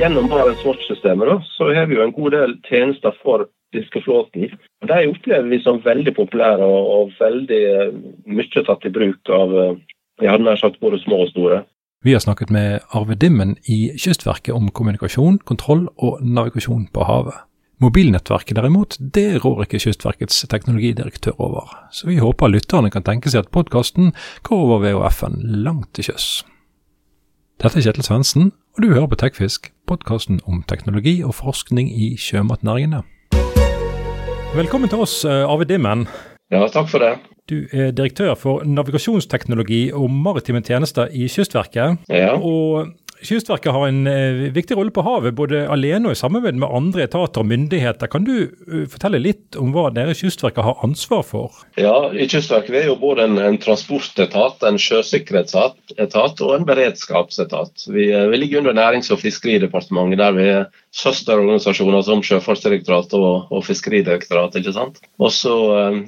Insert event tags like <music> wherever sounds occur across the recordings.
gjennom Barents Watch-systemet så har vi jo en god del tjenester for fiskeflåten. De opplever vi som veldig populære og, og veldig eh, mye tatt i bruk av jeg hadde nær sagt både små og store. Vi har snakket med Arve Dimmen i Kystverket om kommunikasjon, kontroll og navigasjon på havet. Mobilnettverket derimot, det rår ikke Kystverkets teknologidirektør over, så vi håper lytterne kan tenke seg at podkasten går over VHF-en langt til sjøs. Dette er Kjetil Svendsen, og du hører på Tekfisk, podkasten om teknologi og forskning i sjømatnæringene. Velkommen til oss, eh, Arve Dimmen. Ja, takk for det. Du er direktør for navigasjonsteknologi og maritime tjenester i Kystverket. Ja. Og Kystverket har en eh, viktig rolle på havet, både alene og i samarbeid med andre etater og myndigheter. Kan du uh, fortelle litt om hva dere Kystverket har ansvar for? Ja, i Kystverket er jo både en, en transportetat, en sjøsikkerhetsetat og en beredskapsetat. Vi, uh, vi ligger under Nærings- og fiskeridepartementet, der vi er søsterorganisasjoner som Sjøfartsdirektoratet og, og Fiskeridirektoratet. ikke sant? Og så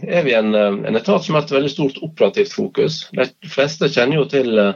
er vi en, en, etat som har et veldig stort operativt fokus. De fleste kjenner jo til Eh,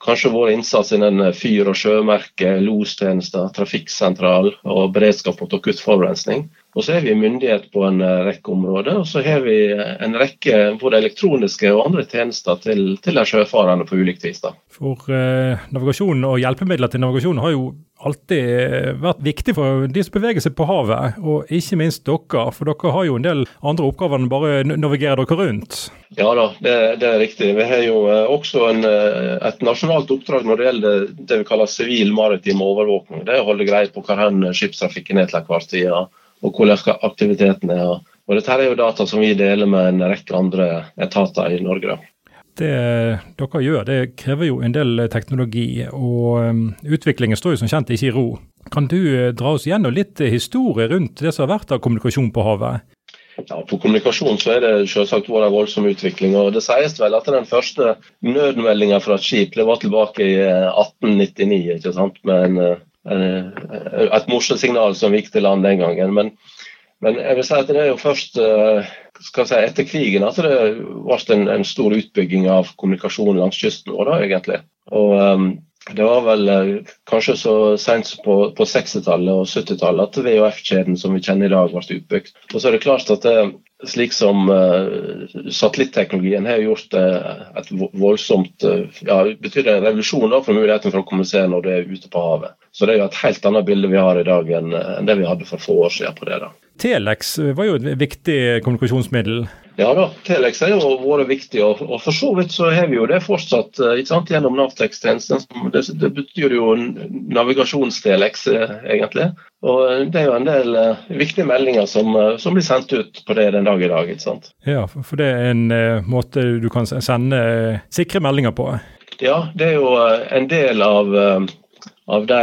kanskje vår innsats innen eh, fyr- og sjømerke, lostjenester, trafikksentral og beredskap mot akutt forurensning. Og så er vi myndighet på en eh, rekke områder. Og så har vi en rekke både elektroniske og andre tjenester til, til de sjøfarende på ulikt vis. Da. For eh, navigasjon og hjelpemidler til navigasjon har jo alltid vært viktig for de som beveger seg på havet, og ikke minst dere. For dere har jo en del andre oppgaver enn bare navigere dere rundt. Ja da, det, det, er riktig. Vi har jo eh, også en, eh, et nasjonalt oppdrag når det gjelder det vi kaller sivil maritim overvåkning. Det er å holde greie på hvor hen skipstrafikken er til enhver tid, og hvordan aktiviteten er. Og Dette er jo data som vi deler med en rekke andre etater i Norge. Det dere gjør, det krever jo en del teknologi, og um, utviklingen står jo som kjent ikke i ro. Kan du uh, dra oss gjennom litt historie rundt det som har vært av kommunikasjon på havet? Ja, På kommunikasjon så er det selvsagt vært en voldsom utvikling. og Det sies vel at den første nødmeldinga fra et skip det var tilbake i 1899 uh, ikke sant? med en, en, et morsesignal som gikk til land den gangen. Men, men, jeg vil si at det er jo først skal si, etter krigen at det ble en, en, stor utbygging av kommunikasjon langs kysten vår, egentlig. Og um, det var vel uh, kanskje så sent på, på 60-tallet og 70-tallet at VHF-kjeden som vi kjenner i dag, ble utbygd. Og så er det klart at det, slik som uh, satellitteknologien har gjort uh, et voldsomt ja, betyr en revolusjon da, for muligheten for å kommunisere når du er ute på havet. Så det er jo et helt annet bilde vi har i dag enn, enn det vi hadde for få år siden på det. da. Telex var jo et viktig kommunikasjonsmiddel? Ja da, Telex har jo vært viktig, og, for så vidt så har vi jo det fortsatt eh, gjennom Navtex-tjenesten. Det, det, betyr jo navigasjons-Telex, eh, egentlig. Og eh, det er jo en del viktige meldinger som, som, blir sendt ut på det den dag i dag. ikke sant? Ja, for det er en måte du kan sende sikre meldinger på? Ja, det er jo en del av, av de,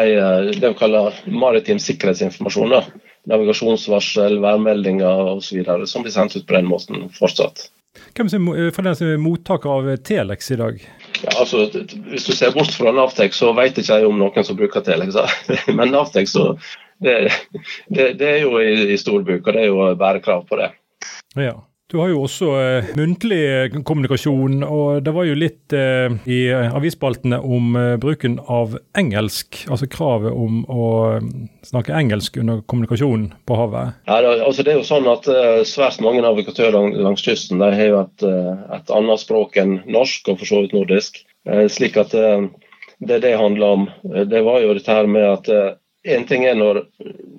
det vi kaller maritim sikkerhetsinformasjon. da navigasjonsvarsel, værmeldinger osv. som blir sendt ut på den måten fortsatt. Hvem er for den som er mottaker av Telex i dag? Ja, altså, Hvis du ser bort fra Navtex, så vet ikke jeg om noen som bruker Telex. <laughs> Men Navtex så, det, det, det, er jo i, i stor bruk, og det er jo bærekrav på det. Ja. Du har jo også eh, muntlig eh, kommunikasjon, og det var jo litt eh, i avisspaltene om eh, bruken av engelsk, altså kravet om å eh, snakke engelsk under kommunikasjon på havet. Ja, det, altså det er jo sånn at eh, Svært mange navigatører langs kysten de har jo et, et, annet språk enn norsk, og for så vidt nordisk. slik at det det handler om, det var jo dette her med at én ting er når,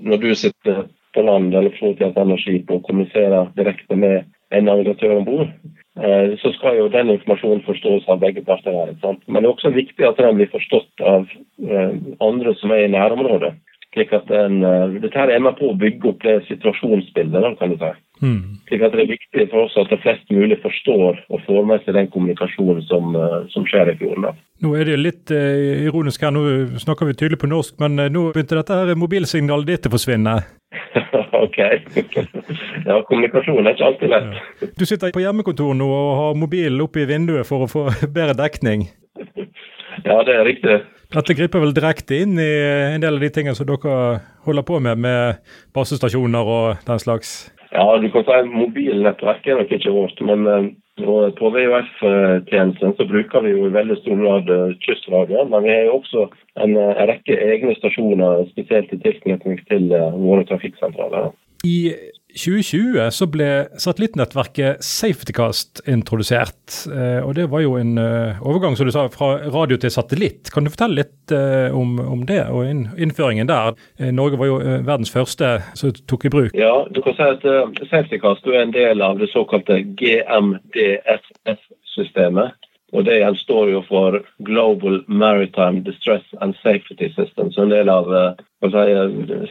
når du sitter på land eller på et annet skip og kommuniserer direkte med en navigatør om bord, eh, så skal jo den informasjonen forstås av begge parter. her. Men det er også viktig at den blir forstått av eh, andre som er i nærområdet. slik at den, eh, Dette er med på å bygge opp det situasjonsbildet. kan du si. Mm. Slik at Det er viktig for oss at det flest mulig forstår og får med seg den kommunikasjonen som, som skjer i fjorden. Da. Nå er det litt eh, ironisk her, nå snakker vi tydelig på norsk, men nå begynte dette her mobilsignalet ditt å forsvinne? <laughs> ok. <laughs> ja, kommunikasjon er ikke alltid lett. Du sitter på hjemmekontor nå og har mobilen oppe i vinduet for å få <laughs> bedre dekning? ja, det er riktig. Dette griper vel direkte inn i en del av de tingene som dere holder på med, med basestasjoner og den slags? Ja, du kan si mobilnettverk er nok ikke vårt, men, eh, På VHF-tjenesten så bruker vi jo i veldig stor grad kystradioen, men vi har jo også en, en rekke egne stasjoner spesielt i tilknytning til våre trafikksentraler. I 2020 så ble satellittnettverket Safetycast introdusert. Eh, og Det var jo en eh, overgang som du sa, fra radio til satellitt. Kan du fortelle litt eh, om, om det og innføringen der? Norge var jo verdens første som tok i bruk. Ja, du kan si at Safetycast er en del av det såkalte GMDSS-systemet. Og Det står jo for Global Maritime Distress and Safety System, som en del av si,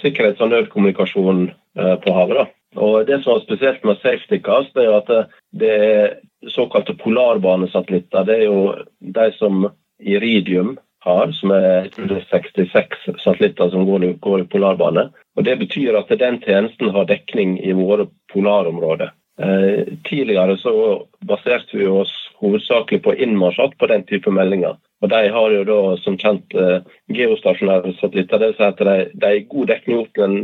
sikkerhets- og nødkommunikasjon på havet. da. Og Det som er spesielt med SafetyCast, er at det er såkalte polarbanesatellitter. Det er jo de som Iridium har, som er 66 satellitter som går går i polarbane. Og Det betyr at den tjenesten har dekning i våre polarområder. Eh, tidligere så baserte vi oss hovedsakelig på innmarsj på den type meldinger. Og De har jo da som kjent eh, geostasjonære satellitter. Det vil si at de, de er god dekning opp til en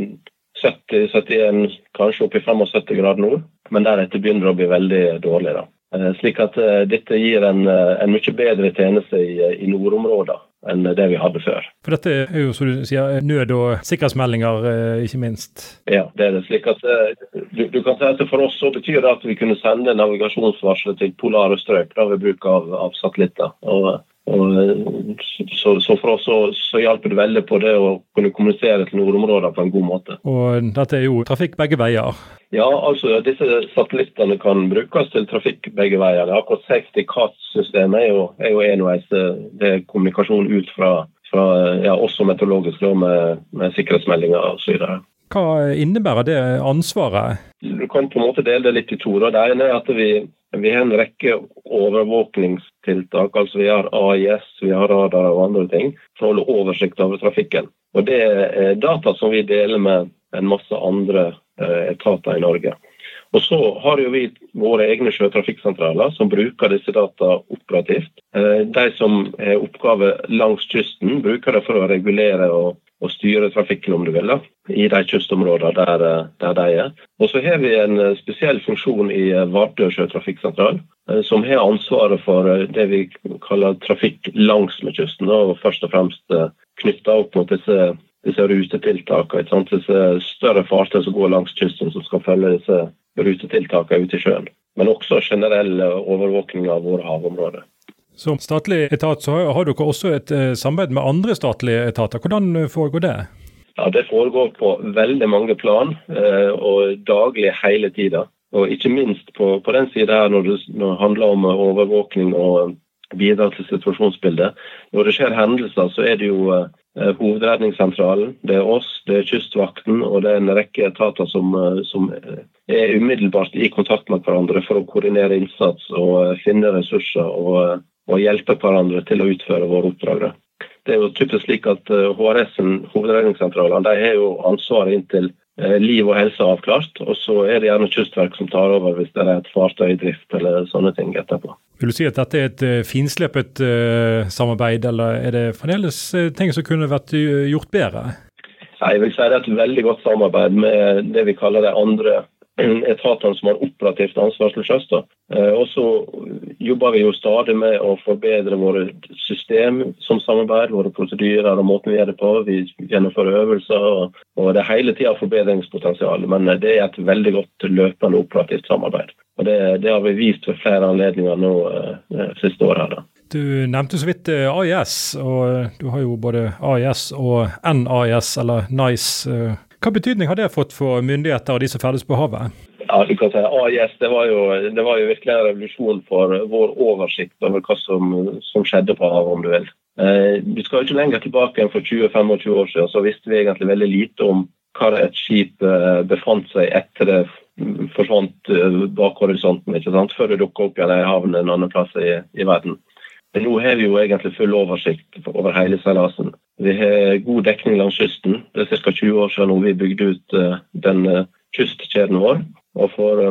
70-71, kanskje opp i 75 grader nord. Men deretter begynner det å bli veldig dårlig. da. Eh, slik at uh, dette gir en, en, mye bedre tjeneste i, i nordområdene enn det vi hadde før. For dette er jo som du sier, nød- og sikkerhetsmeldinger, uh, ikke minst? Ja, det er det. slik at du, du, kan si at For oss så betyr det at vi kunne sende navigasjonsvarsler til polare strøk da, ved bruk av, av satellitter. Og og, så, så, for oss så, så hjelper det veldig på det å kunne kommunisere til nordområder på en god måte. Og dette er jo trafikk begge veier? Ja, altså disse satellittene kan brukes til trafikk begge veier. Akkurat Safety Cast-systemet er jo, er jo enveis. Det er kommunikasjon ut fra, fra ja, også meteorologisk med, med sikkerhetsmeldinger osv. Hva innebærer det ansvaret? Du kan på en måte dele det litt i to. Det ene er at vi, vi har en rekke overvåkningstiltak. altså Vi har AIS, vi har radar og andre ting for å holde oversikt over trafikken. Og Det er data som vi deler med en masse andre eh, etater i Norge. Og Så har jo vi våre egne sjøtrafikksentraler som bruker disse data operativt. Eh, de som har oppgave langs kysten, bruker det for å regulere og og styre trafikken, om du vil, da, i de kystområdene der, eh, der, de er. Og så har vi en eh, spesiell funksjon i eh, Vardø sjøtrafikksentral, som har ansvaret for det vi kaller trafikk langsmed kysten, og først og fremst knytta opp mot disse, disse rutetiltakene. Disse større fartøy som går langs kysten, som skal følge disse rutetiltakene ute i sjøen. Men også generell overvåkning av våre havområder. Som statlig etat så har dere også et eh, samarbeid med andre statlige etater. Hvordan eh, foregår det? Ja, Det foregår på veldig mange plan, eh, og daglig hele tida. Og ikke minst på, på den sida her når det, når det handler om overvåkning og bidra til situasjonsbildet. Når det skjer hendelser, så er det jo Hovedredningssentralen, det er oss, det er Kystvakten og det er en rekke etater som, som er umiddelbart i kontakt med hverandre for å koordinere innsats og finne ressurser og og hjelpe hverandre til å utføre våre oppdrag. Det er jo typisk slik at HRS-en, eh, hovedredningssentralene, de har jo ansvaret inntil eh, liv og helse er avklart. Og så er det gjerne Kystverket som tar over hvis det er et fartøy i drift eller sånne ting etterpå. Vil du si at dette er et eh, finslepet samarbeid, eller er det fremdeles ting som kunne vært gjort bedre? Nei, jeg vil si det er et veldig godt samarbeid med det vi kaller de andre etatene som har operativt ansvar til sjøs. Eh, og så jobber vi jo stadig med å forbedre våre system som samarbeid, våre prosedyrer og måten vi gjør det på. Vi gjennomfører øvelser, og det er hele tida forbedringspotensial. Men det er et veldig godt løpende operativt samarbeid. Og det, det har vi vist ved flere anledninger nå eh, siste året. Da. Du nevnte så vidt eh, AIS, og du har jo både AIS og NAIS, eller NICE hva betydning har det fått for myndigheter og de som ferdes på havet? Ja, du kan si AIS det var, jo, det var jo virkelig en revolusjon for vår oversikt over hva som, som skjedde på havet, om du vil. Eh, vi skal ikke lenger tilbake enn for 20-25 år siden, så visste vi egentlig veldig lite om hvor et skip eh, befant seg etter det forsvant eh, bak horisonten, ikke sant? før det dukka opp igjen i havn en annen plass i, i verden. Men nå har vi jo egentlig full oversikt over hele seilasen. Vi har god dekning langs kysten. Det er ca. 20 år siden vi bygde ut eh, den eh, kystkjeden vår. Og for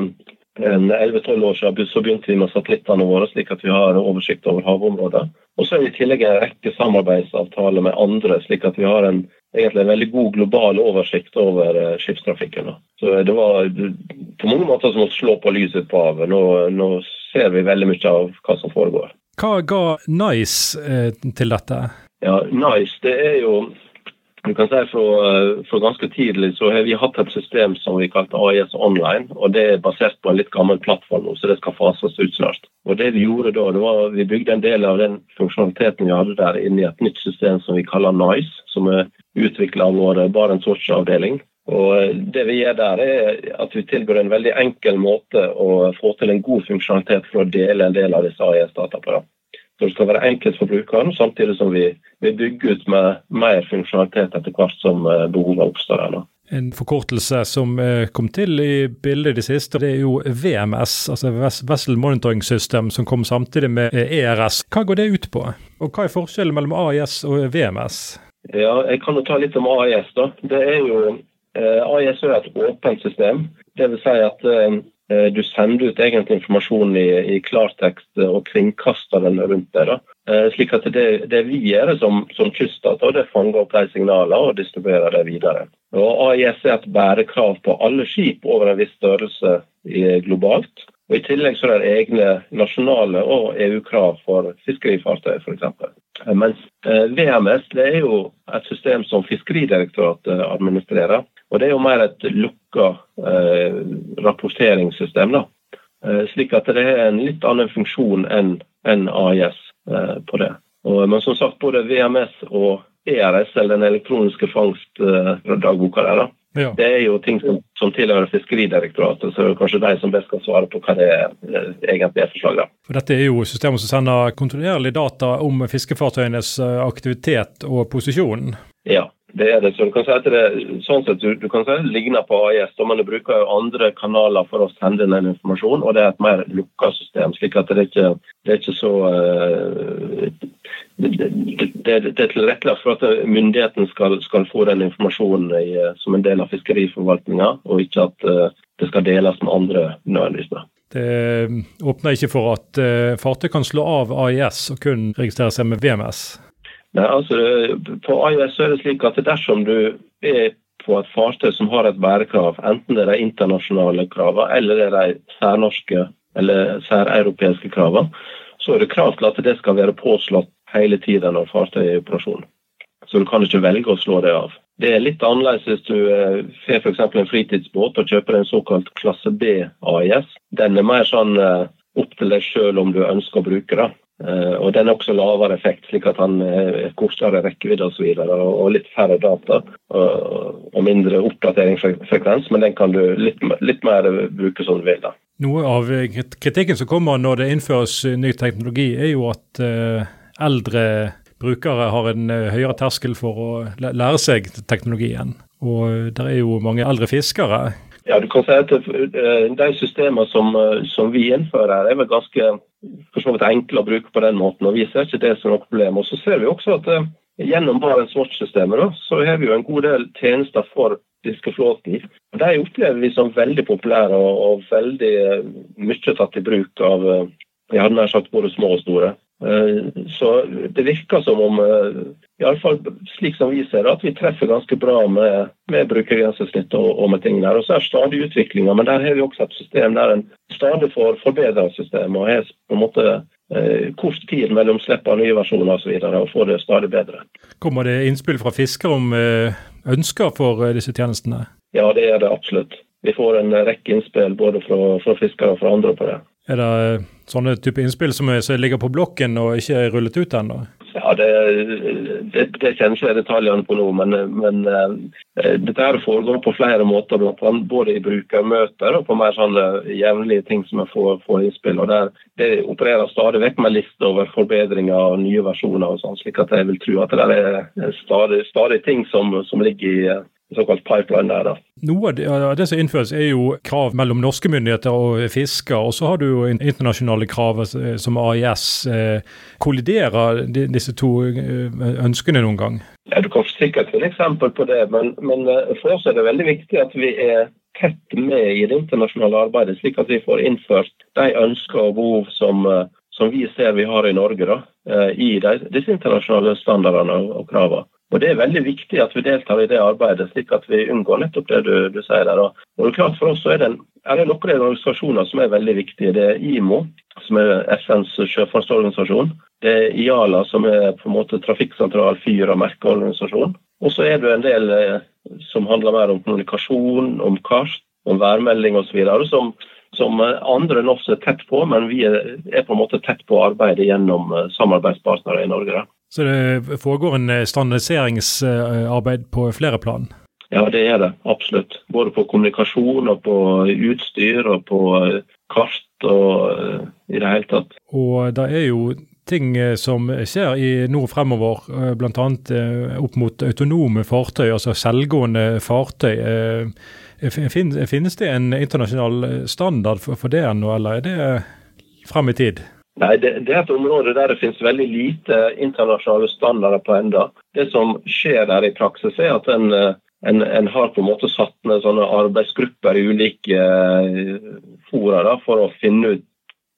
11-12 eh, år siden så begynte vi med satellittene våre, slik at vi har oversikt over havområder. Og så er det i tillegg en rekke samarbeidsavtaler med andre, slik at vi har en, egentlig en veldig god global oversikt over skipstrafikken. Så det var på mange måter som å slå på lyset på havet. Nå, nå ser vi veldig mye av hva som foregår. Hva ga Nice eh, til dette? Ja, Nice det er jo du kan si fra, fra, ganske tidlig så har vi hatt et system som vi kalte AIS Online. og Det er basert på en litt gammel plattform, nå, så det skal fases ut snart. Og det Vi gjorde da, det var vi bygde en del av den funksjonaliteten vi hadde der inn i et nytt system som vi kaller NICE, som er utvikla av vår Barents Watch-avdeling. Og Det vi gjør der, er at vi tilbyr en veldig enkel måte å få til en god funksjonalitet for å dele en del av disse AIS-dataene. Så det skal være enkelt for brukeren, samtidig som vi vi bygger ut med mer funksjonalitet etter hvert som eh, behovet oppstår. Her, en forkortelse som eh, kom til i bildet i det siste, det er jo VMS, altså Vessel Monitoring System, som kom samtidig med ERS. Hva går det ut på? Og hva er forskjellen mellom AIS og VMS? Ja, Jeg kan jo ta litt om AIS. da. Det er jo, eh, AIS er et åpent system. Det vil si at Eh, du sender ut egentlig informasjon i, i klartekst og kringkaster den rundt deg. Eh, slik at det, det vi gjør som, som kyststat, det fanger opp de signalene og distribuerer det videre. Og AIS er et bærekrav på alle skip over en viss størrelse globalt. Og I tillegg så er det egne nasjonale og EU-krav for fiskerifartøy f.eks. Eh, mens VMS det er jo et system som Fiskeridirektoratet administrerer. Og Det er jo mer et lukka eh, rapporteringssystem. da. Eh, slik at det er en litt annen funksjon enn en AIS eh, på det. Men som sagt, både VMS og ERS, eller den elektroniske fangstdagboka der, da, ja. det er jo ting som, som tilhører Fiskeridirektoratet, så det er kanskje de som best kan svare på hva det er, eh, egentlig er forslaget. For Dette er jo systemet som sender kontinuerlig data om fiskefartøyenes eh, aktivitet og posisjon? Ja, det er det. Så du kan si at det, sånn sett, du, du kan si det ligner på AIS, men du bruker jo andre kanaler for å sende inn den informasjonen, og det er et mer lukka system. slik at det er ikke, det er ikke så uh, det, det, det, er tilrettelagt for at myndigheten skal, skal få den informasjonen i, som en del av fiskeriforvaltninga, og ikke at uh, det skal deles med andre nødvendigvis. Det åpner ikke for at fartøy kan slå av AIS og kun registrere seg med VMS? Nei, altså, På IOS er det slik at dersom du er på et fartøy som har et bærekrav, enten det er de internasjonale kravene eller det er de særnorske eller særeuropeiske kravene, så er det krav til at det skal være påslått hele tiden når fartøyet er i operasjon. Så du kan ikke velge å slå det av. Det er litt annerledes hvis du eh, får f.eks. en fritidsbåt og kjøper en såkalt klasse B AIS. Den er mer sånn eh, opp til deg sjøl om du ønsker å bruke det. Eh, og den har også lavere effekt, slik at han er eh, kortere rekkevidde osv. Og, så og, og litt færre data og, mindre oppdateringsfrekvens, men den kan du litt, litt mer bruke som du vil. da. Noe av kritikken som kommer når det innføres ny teknologi, er jo at uh, eldre brukere har en høyere terskel for å lære seg teknologien. Og det er jo mange eldre fiskere ja, du kan si at eh, De systemene som, eh, som vi innfører, er vel ganske for så vidt enkle å bruke på den måten. og Vi ser ikke det som noe problem. Og så ser vi også at eh, Gjennom Barents Watch-systemet så har vi jo en god del tjenester for fiskeflåten. De opplever vi som veldig populære og, og veldig mye tatt i bruk av jeg hadde nær sagt både små og store. Så det virker som om i alle fall slik som vi ser det, at vi treffer ganske bra med, med brukergrensesnitt og, og, med ting der. Og så er det stadig utviklinga, men der har vi også et system der en stadig får forbedra systemet og har på en måte eh, kort tid mellom slipp av nye versjoner osv. Og, så og får det stadig bedre. Kommer det innspill fra fiskere om eh, ønsker for eh, disse tjenestene? Ja, det er det absolutt. Vi får en rekke innspill både fra, fra fiskere og fra andre på det. Er det eh, sånne type innspill som, er, ligger på blokken og ikke er rullet ut ennå? Ja, det, det, det kjenner ikke jeg detaljene på nå, men, men uh, dette her foregår på flere måter. Både i brukermøter og på mer sånne jevnlige ting som jeg får, får innspill. og der, Det opererer stadig vekk med lister over forbedringer og nye versjoner. og sånn, slik at jeg vil tro at det er stadig, stadig ting som, som ligger i såkalt pipeline der. da. Noe av det som innføres er jo krav mellom norske myndigheter og fisker, og så har du jo internasjonale krav altså, som AIS. Eh, kolliderer disse to eh, ønskene noen gang? Ja, Du kan sikkert finne eksempel på det, men, men, eh, for oss er det veldig viktig at vi er tett med i det internasjonale arbeidet, slik at vi får innført de ønsker og behov som, som vi ser vi har i Norge, da, i de, disse internasjonale standardene og kravene. Og Det er veldig viktig at vi deltar i det arbeidet, slik at vi unngår nettopp det du, du sier der. Og det er klart For oss så er det en er det noen organisasjoner som er veldig viktige. Det er IMO, som er FNs sjøfartsorganisasjon. Det er IALA, som er på en måte trafikksentral fyr- og merkeorganisasjon. Og så er det en del eh, som handler mer om kommunikasjon, om kart, om værmelding osv. Som, som andre enn oss er tett på, men vi er, er på en måte tett på arbeidet gjennom eh, samarbeidspartnere i Norge. Så det foregår en eh, standardiseringsarbeid på flere plan? Ja, det er det. Absolutt. Både på kommunikasjon og på utstyr og på eh, kart og i det hele tatt. Og det er jo ting som skjer i nord fremover, bl.a. opp mot autonome fartøy, altså selvgående fartøy. Finnes det en internasjonal standard for det ennå, eller er det frem i tid? Nei, det, det, er et område der det finnes veldig lite internasjonale standarder på enda. Det som skjer der i praksis, er at en, en, en har på en måte satt ned sånne arbeidsgrupper i ulike eh, fora da, for å finne ut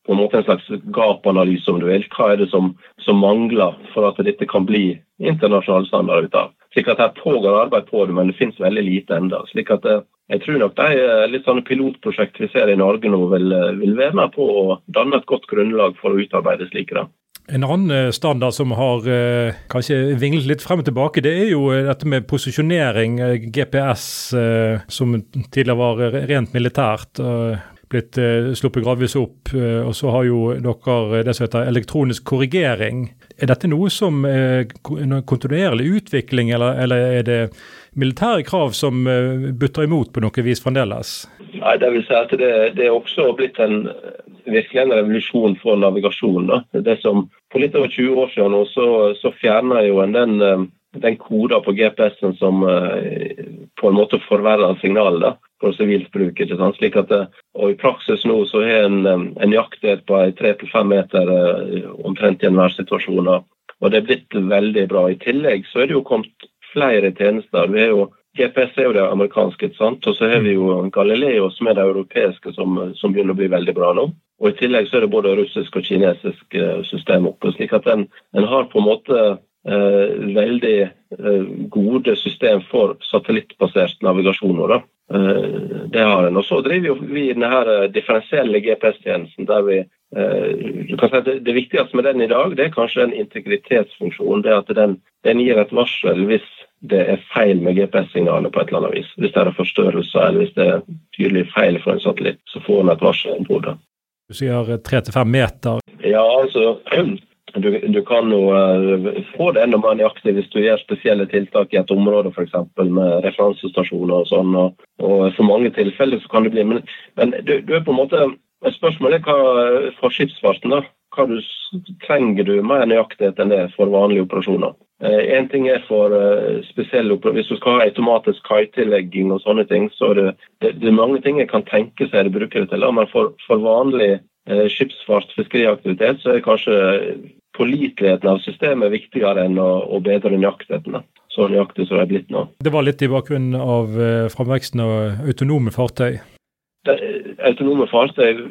på en måte en slags gapanalyse, om du vil. Hva er det som, som mangler for at dette kan bli internasjonale standarder ut av. Slik at Her pågår arbeid på det, men det finnes veldig lite enda. Slik at eh, Jeg tror nok de eh, litt sånne pilotprosjekt vi ser i Norge nå, vil, eh, vil være med på å danne et godt grunnlag for å utarbeide slike. da. En annen standard som har eh, kanskje vinglet litt frem og tilbake, det er jo dette med posisjonering, GPS, eh, som tidligere var rent militært. Eh, blitt eh, sluppet gradvis opp. Eh, og så har jo dere det som heter elektronisk korrigering. Er dette noe som er kontinuerlig utvikling, eller, eller er det militære krav som eh, butter imot på noe vis fremdeles? Nei, det vil si at det, det er også blitt en virkelig en revolusjon for navigasjon. Da. Det som For litt over 20 år siden nå, så, så fjerna jo en den, den koda på GPS-en som på en måte forverrer signalet for sivilt bruk. ikke sant? Slik at, og I praksis nå så har en, en nøyaktighet på tre til fem meter eh, omtrent i enhver situasjon. Og det er blitt veldig bra. I tillegg så er det jo kommet flere tjenester. Vi har jo GPS er jo det amerikanske, sant? og så har vi jo Galileo, som er det europeiske, som, som, begynner å bli veldig bra nå. Og I tillegg så er det både russisk og kinesisk eh, system oppe. slik at en, en har på en måte eh, veldig eh, gode system for satellittbasert navigasjon. Da. Eh, det har en. Og så driver vi denne eh, differensielle GPS-tjenesten. der vi si det, det, viktigste med den i dag det er kanskje en integritetsfunksjon. det At den, den gir et varsel hvis det er feil med GPS-signalet på et eller annet vis. Hvis det er forstørrelser eller hvis det er tydelig feil for en satellitt, så får den et varsel på det. Du sier tre til fem meter? Ja, altså du, du, kan jo uh, få det enda mer nøyaktig hvis du gjør spesielle tiltak i et område, f.eks. med referansestasjoner og sånn. Og, og, for mange tilfeller så kan det bli Men, men du, du, er på en måte Spørsmålet er hva for skipsfarten, da. Hva du, trenger du mer nøyaktighet enn det for vanlige operasjoner? Én uh, ting er for uh, spesielle operasjoner. Hvis du skal ha automatisk kaitillegging og sånne ting, så er det, det, det er mange ting jeg kan tenke seg det bruker det til. Men for, for vanlig uh, skipsfart, fiskeriaktivitet, så er kanskje påliteligheten av systemet viktigere enn å, å bedre nøyaktigheten. Så nøyaktig som det er blitt nå. Det var litt i bakgrunnen av eh, framveksten av autonome fartøy? Autonome fartøy,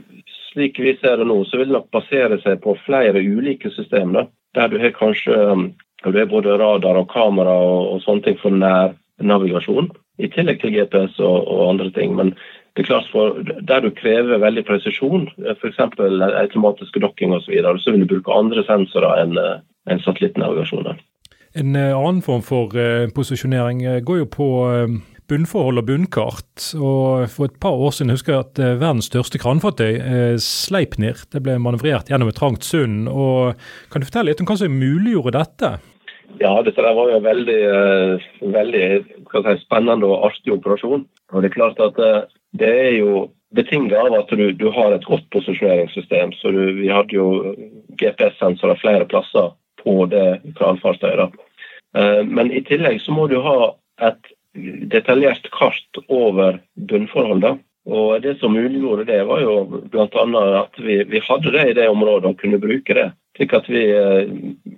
slik vi ser det nå, så vil nok basere seg på flere ulike systemer. Der du har kanskje um, du har både radar og kamera og, og sånne ting for nær navigasjon. I tillegg til GPS og, og andre ting. Men det er klart for Der du krever veldig presisjon, eh, f.eks. automatiske dokking osv., så, videre, så vil du bruke andre sensorer enn eh, en satellittnavigasjoner. En eh, annen form for posisjonering går jo på bunnforhold og bunnkart. og For et par år siden husker jeg at verdens største kranfartøy, Sleipnir, det ble manøvrert gjennom et trangt sund. og Kan du fortelle litt om hva som muliggjorde dette? Ja, dette var jo en veldig, veldig si, spennende og artig operasjon. Og det er klart at det er jo betinget av at du, du, har et godt posisjoneringssystem. Så du, vi hadde jo GPS-sensorer flere plasser på det kranfartøyet. Eh, men i tillegg så må du ha et detaljert kart over bunnforholdet. Og Det som muliggjorde det, var jo bl.a. at vi, vi, hadde det i det området og kunne bruke det. Slik at vi eh,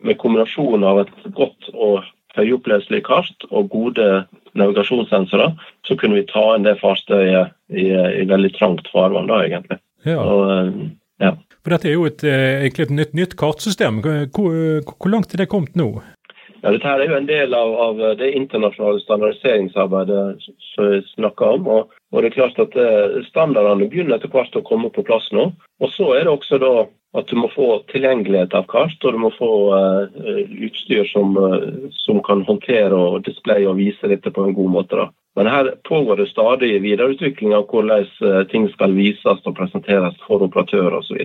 med kombinasjonen av et godt og høyoppløselig kart og gode navigasjonssensorer, så kunne vi ta inn det fartøyet i, i veldig trangt farvann, da, egentlig. Ja. Og, eh, ja. For Dette er jo et, eh, egentlig et nytt, nytt kartsystem. Hvor, hvor, langt er det kommet nå? Ja, dette her er jo en del av, av det internasjonale standardiseringsarbeidet som vi snakker om. Og, og, det er klart at eh, Standardene begynner etter hvert å komme på plass nå. Og Så er det også da at du må få tilgjengelighet av kart, og du må få uh, utstyr som, uh, som, kan håndtere og displaye og vise dette på en god måte. Da. Men her pågår det stadig videreutvikling av hvordan ting skal vises og presenteres for operatører osv.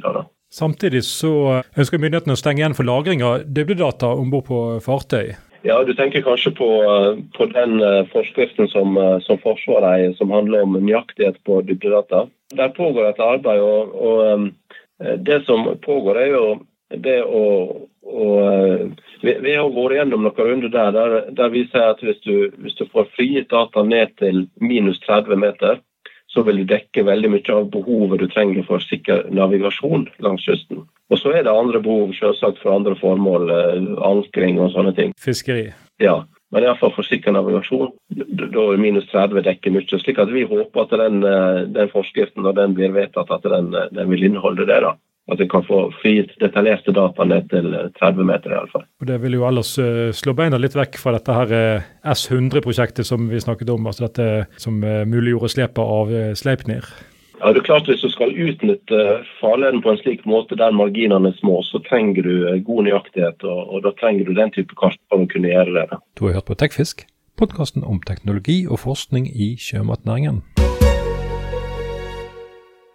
Samtidig så ønsker myndighetene å stenge igjen for lagring av dybdedata om bord på fartøy. Ja, Du tenker kanskje på, eh, på den eh, forskriften som, eh, som Forsvaret eier, som handler om nøyaktighet på dybdedata. Der pågår et arbeid. og, og Det som pågår, er jo det å, å vi, vi, har vært gjennom noen runder der, der, der vi sier at hvis du, hvis du får frigitt data ned til minus 30 meter, så vil du dekke veldig mye av behovet du trenger for sikker navigasjon langs kysten. Og så er det andre behov selvsagt for andre formål, eh, ankring og sånne ting. Fiskeri. Ja, men iallfall for sikker navigasjon. Da er minus 30 dekker mye. slik at vi håper at den, eh, den forskriften, når den blir vedtatt, at den, eh, den vil inneholde det. da. At en kan få frigitt detaljerte data ned til 30 meter, iallfall. Det vil jo ellers uh, slå beina litt vekk fra dette her uh, S100-prosjektet som vi snakket om, altså dette som uh, muliggjorde slepet av Sleipnir. Ja, det er klart Hvis du skal utnytte farleden på en slik måte der marginene er små, så trenger du god nøyaktighet, og, og da trenger du den type kart for å kunne gjøre det. Du har hørt på Tekfisk, podkasten om teknologi og forskning i sjømatnæringen.